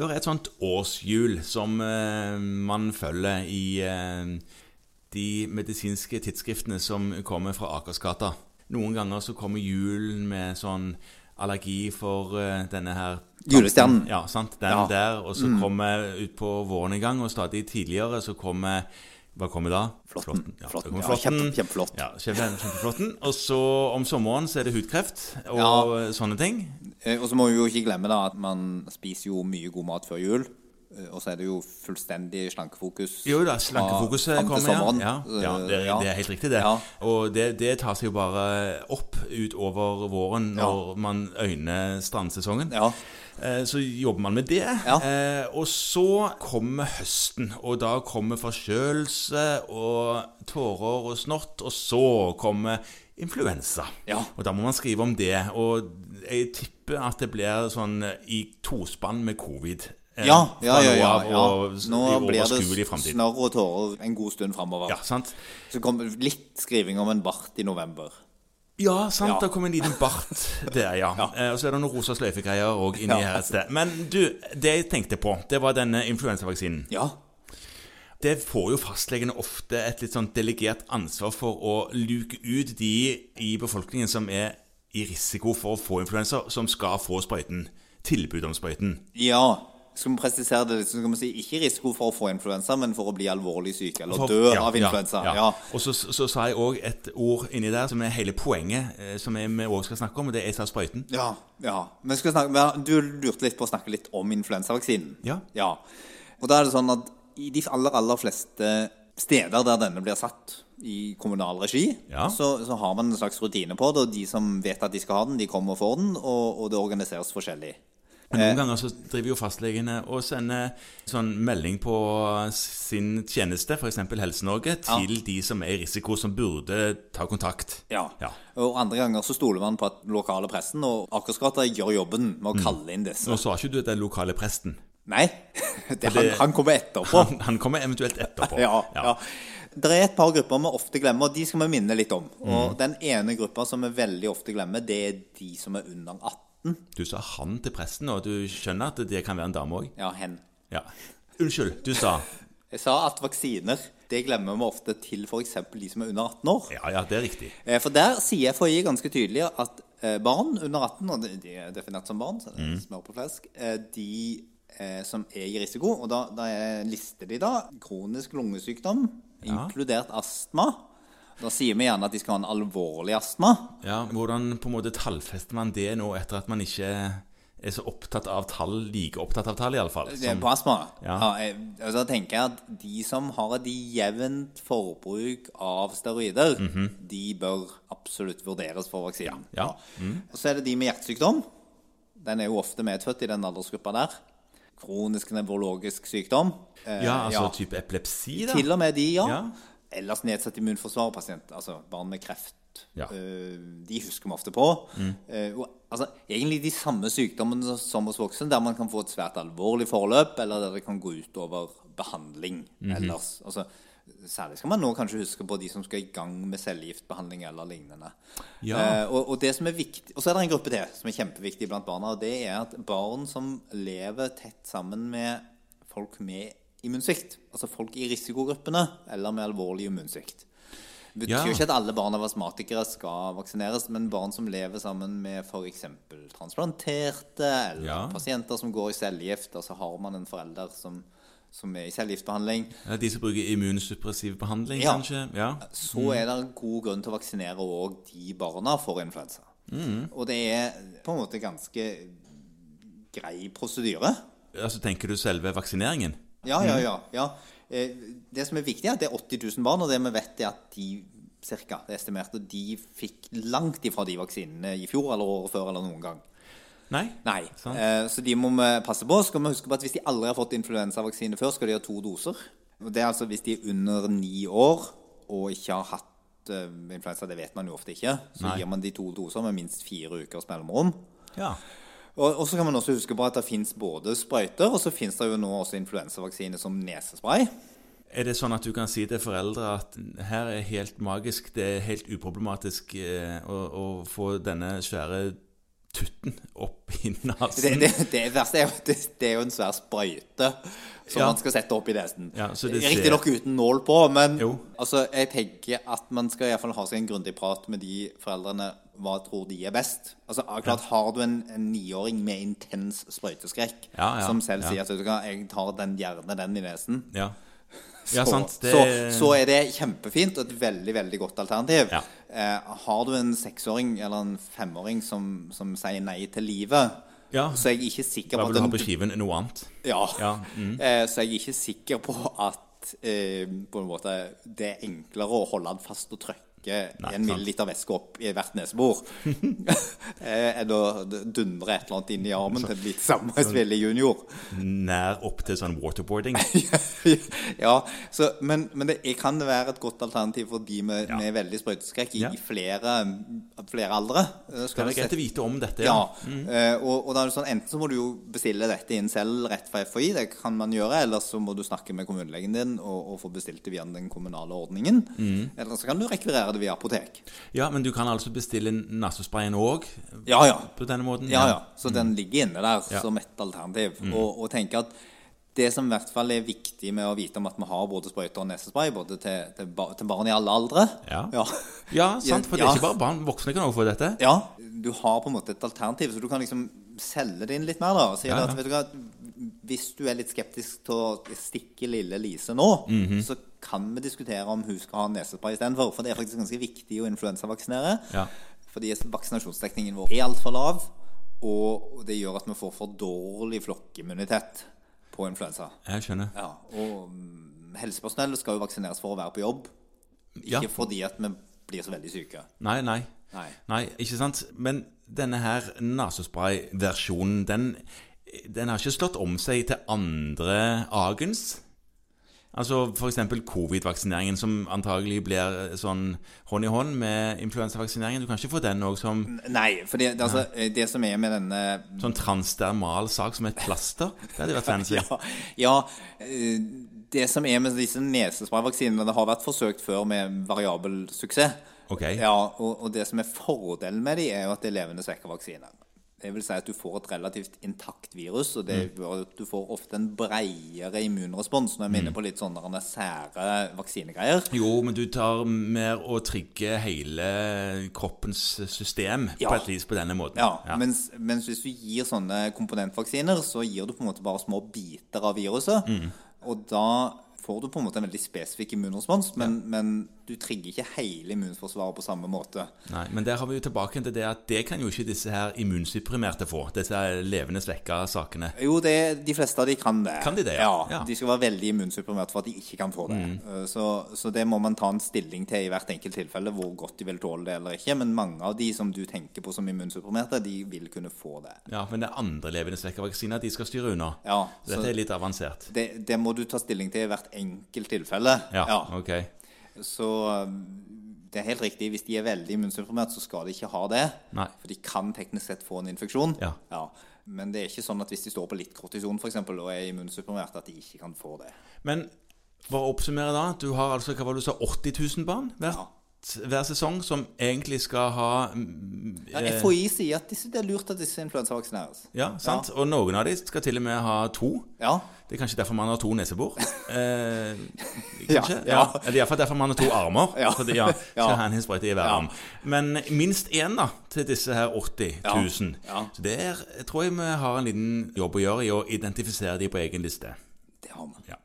Det er et sånt årshjul som eh, man følger i eh, de medisinske tidsskriftene som kommer fra Akersgata. Noen ganger så kommer julen med sånn allergi for eh, denne her Julestjernen. Ja, sant. Den Ja. der. Og så kommer utpå våren en gang, og stadig tidligere så kommer Hva kommer da? Flåtten. Ja, Flåtten. Ja, kjempe- kjempeflott. Ja, kjempe, kjempeflåtten. Og så om sommeren så er det hudkreft og Ja. sånne ting. Eh, Og så må vi jo ikke glemme da at man spiser jo mye god mat før jul. Eh, Og så er det jo fullstendig slankefokus. Jo da, slankefokuset kommer, ja. ja. Ja, det, er, Eh, det er helt riktig, det. Ja. Og det, det tar seg jo bare opp utover våren når man øyner strandsesongen. Ja. Eh, Så jobber man med det. Ja. Eh, Og så kommer høsten, og da kommer forkjølelse og tårer og snott, og så kommer influensa. Ja. Og da må man skrive om det. Og jeg tipper at det blir sånn i tospann med covid. Eh, Ja, ja, ja. ja, ja. Nå blir det snørr og tårer en god stund framover. Ja, sant? Så kom litt skriving om en bart i november. Ja, sant. Ja. Det kom en liten bart der, ja. ja. og så er det noen rosa sløyfegreier òg inni her et sted. Men du, det jeg tenkte på, det var denne influensavaksinen. Ja. Det får jo fastlegene ofte et litt sånn delegert ansvar for å luke ut de i befolkningen som er i risiko for å få influensa, som skal få sprøyten. Tilbud om sprøyten. ja. Skal vi presisere det, så skal vi si ikke risiko for å få influensa, men for å bli alvorlig syk eller For- dø ja, av influensa. Ja, Ja. Og så, så sa jeg òg et ord inni der som er hele poenget, eh, som vi òg skal snakke om, og det er jeg sa sprøyten. Ja, ja. Men skal snakke, du lurte litt på å snakke litt om influensavaksinen. Ja. ja. Og da er det sånn at i de aller, aller fleste steder der denne blir satt i kommunal regi, Ja. så, så har man en slags rutine på det, og de som vet at de skal ha den, de kommer og får den, og, og det organiseres forskjellig. Men Eh. noen ganger så driver jo fastlegene og sender sånn melding på sin tjeneste, f.eks. Helse-Norge, til de som er i risiko, som burde ta kontakt. Ja. Ja. Og andre ganger så stoler man på at lokale pressen og Akersgata gjør jobben med å Mm. kalle inn disse. Nå sa ikke du den lokale presten. Nei, det, han, det- han kommer etterpå. Han, han kommer eventuelt etterpå. Ja, ja. Det er et par grupper vi ofte glemmer, og de skal vi minne litt om. Mm. Og Den ene gruppa som vi veldig ofte glemmer, det er de som er under 18. Du sa han til presten, og du skjønner at det kan være en dame òg? Ja, hen. Ja. Unnskyld, du sa Jeg sa at vaksiner det glemmer vi ofte til f.eks. de som er under 18 år. Ja, ja, det er riktig. Eh, For der sier FHI ganske tydelig at eh, barn under 18, og de er definert som barn, så det er smør på flesk, eh, de som er i risiko, og da, da er- lister de da kronisk lungesykdom, inkludert astma. Da sier vi gjerne at de skal ha en alvorlig astma. Ja, Hvordan på en måte tallfester man det nå, etter at man ikke er så opptatt av tall, like opptatt av tall iallfall? Er På astma? Ja. jeg, altså, tenker jeg at de som har et jevnt forbruk av steroider, de bør absolutt vurderes for vaksinen. Ja. Ja. Mm. Og så er det de med hjertesykdom. Den er jo ofte medfødt i den aldersgruppa der. Kronisk nevrologisk sykdom. Eh, Ja, altså ja. type epilepsi, da? Til og med de, ja. Ja. Ellers nedsatt immunforsvar, pasient, altså barn med kreft. Ja. Mm. eh, de husker vi ofte på. Mm. og, altså, egentlig de samme sykdommene som hos voksne, der man kan få et svært alvorlig forløp, eller der det kan gå ut over behandling Mhm. ellers. Altså, særlig skal man nå kanskje huske på de som skal i gang med cellegiftbehandling eller lignende. Ja. Eh, og, og det som er viktig Og så er det en gruppe til som er kjempeviktig blant barna, og det er at barn som lever tett sammen med folk med immunsvikt, altså folk i risikogruppene eller med alvorlig immunsvikt. Det betyr Ja. ikke at alle barn av astmatikere skal vaksineres, men barn som lever sammen med f.eks. transplanterte, eller Ja. pasienter som går i cellegift, altså har man en forelder som, som er i cellegiftbehandling, Ja, De som bruker immunsuppressiv behandling, kanskje? Ja. så er det god grunn til å vaksinere òg de barna for influensa. Og det er på en måte ganske grei prosedyre. Altså, Tenker du selve vaksineringen? Ja, ja, ja. ja. Eh, Det som er viktig, er at det er 80 000 barn, og det vi vet, er at de cirka, det er estimert, og de fikk langt ifra de vaksinene i fjor eller året før eller noen gang. Nei? Nei. Eh, Så de må vi passe på. Skal vi huske på at Hvis de aldri har fått influensavaksine før, skal de ha to doser. Det er altså hvis de er under ni år og ikke har hatt eh, influensa. Det vet man jo ofte ikke. Så Nei. gir man de to doser med minst fire ukers mellomrom. Ja. Og, så kan man også huske på at det fins både sprøyter, og så fins det jo nå også influensavaksine som nesespray. Er det sånn at du kan si til foreldre at her er helt magisk, det er helt uproblematisk eh, å, å få denne svære tutten opp i Det, nesen. det, det verste er jo at det, det er jo en svær sprøyte som Ja. man skal sette opp i nesen. Ja, Riktignok uten nål på, men altså, jeg tenker at man skal i fall ha seg en grundig prat med de foreldrene hva tror de er best. Altså, klart Har du en, niåring med intens sprøyteskrekk Ja, ja, som selv sier at du jeg tar den gjerne den i nesen, Ja. ja, så, sant. Det, så, så er det kjempefint og et veldig veldig godt alternativ. Eh, har du en seksåring eller en femåring som, som sier nei til livet, ja. så er jeg ikke sikker på Da på vil du ha på skiven noe annet. ja, Ja, mm. eh, Så jeg er ikke sikker på at eh, på en måte det er enklere å holde den fast og trykke Nei, en milliliter væske opp i hvert nesebor eller enn å dundre et eller annet inn i armen til en liten samarbeidsvillig junior. Nær opp til sånn waterboarding. ja, så, men, men det kan være et godt alternativ for de med, Ja. med veldig sprøyteskrekk i, Ja. i flere, flere aldre. Skal Det er greit å vite om dette. Ja, Mm. eh, og, og da er det sånn, enten så må du jo bestille dette inn selv rett fra FHI, det kan man gjøre, eller så må du snakke med kommunelegen din og, og få bestilt det via den kommunale ordningen. Mm. Eller så kan du rekvirere det via apotek. Ja, men du kan altså bestille nassesprayen òg Ja, ja. på denne måten? Ja, ja. Så den ligger inne der Mm. Ja. Mm. som et alternativ. Og, og tenker at det som i hvert fall er viktig med å vite om at vi har både sprøyter og nesespray, både til, til, bar til barn i alle aldre Ja. ja. Ja, sant, for det er ikke bare barn. Voksne kan også få dette. Ja, du har på en måte et alternativ, så du kan liksom selge det inn litt mer. da, og si ja. at vet du hva, Hvis du er litt skeptisk til å stikke lille Lise nå, Mhm. så kan vi diskutere om hun skal ha nesespray istedenfor. For det er faktisk ganske viktig å influensavaksinere. Ja. Fordi vaksinasjonsdekningen vår er altfor lav, og det gjør at vi får for dårlig flokkimmunitet på influensa. Jeg skjønner. Ja, og mm, helsepersonell skal jo vaksineres for å være på jobb, Ja. ikke fordi at vi blir så veldig syke. Nei, nei. Nei. Nei, ikke sant? Men denne her nasespray-versjonen, den, den har ikke slått om seg til andre agens. Altså f.eks. covid-vaksineringen, som antagelig blir sånn hånd i hånd med influensavaksineringen. Du kan ikke få den òg som Nei, for det, det, altså, det som er med denne sånn transdermal sak som et plaster. Det hadde vært fancy. Ja, ja eh, det som er med disse nesesprayvaksinene Det har vært forsøkt før med variabel suksess. Ok. Ja, og, og det som er fordelen med de er jo at det er levende. Det vil si at du får et relativt intakt virus, og det gjør at du får ofte en breiere immunrespons. Når jeg minner på litt sånne sære vaksinegreier. Jo, men du tar mer å trigger hele kroppens system Ja. på et vis på denne måten. Ja, Mens, mens hvis du gir sånne komponentvaksiner, så gir du på en måte bare små biter av viruset. Og da får du på en måte en veldig spesifikk immunrespons, men, men du trigger ikke hele immunforsvaret på samme måte. Nei, Men der har vi jo tilbake til det at det kan jo ikke disse her immunsupprimerte få. Disse levende svekka sakene. Jo, det, de fleste av de kan det. Kan de det, ja? ja? Ja. De skal være veldig immunsupprimerte for at de ikke kan få det. Mm. Så, så det må man ta en stilling til i hvert enkelt tilfelle, hvor godt de vil tåle det eller ikke. Men mange av de som du tenker på som immunsupprimerte, de vil kunne få det. Ja, Men det er andre levende svekka vaksiner de skal styre unna. Ja, Så dette er litt avansert. det, det må du ta stilling til i hvert enkelt tilfelle. Ja, ok. Så um, det er helt riktig. Hvis de er veldig immunsupprimert, så skal de ikke ha det. Nei. For de kan teknisk sett få en infeksjon. Ja. Men det er ikke sånn at hvis de står på litt kortison for eksempel, og er immunsupprimert, at de ikke kan få det. Men for å oppsummere da. Du har altså hva var det du sa, 80 000 barn hvert, hver sesong som egentlig skal ha mm, Ja, eh, FHI sier at disse, det er lurt at disse influensavaksineres. Ja, sant? Og noen av de skal til og med ha to. Ja. Det er kanskje derfor man har to nesebor. Eh, Ja, kanskje? ja. Eller iallfall derfor man har to armer. Ja. Fordi, ja, skal Ja. ha en sprøyte i hver Ja. arm. Men minst én da, til disse her 80 000. Ja. Så det er, tror jeg vi har en liten jobb å gjøre i å identifisere de på egen liste. Det har vi. Ja.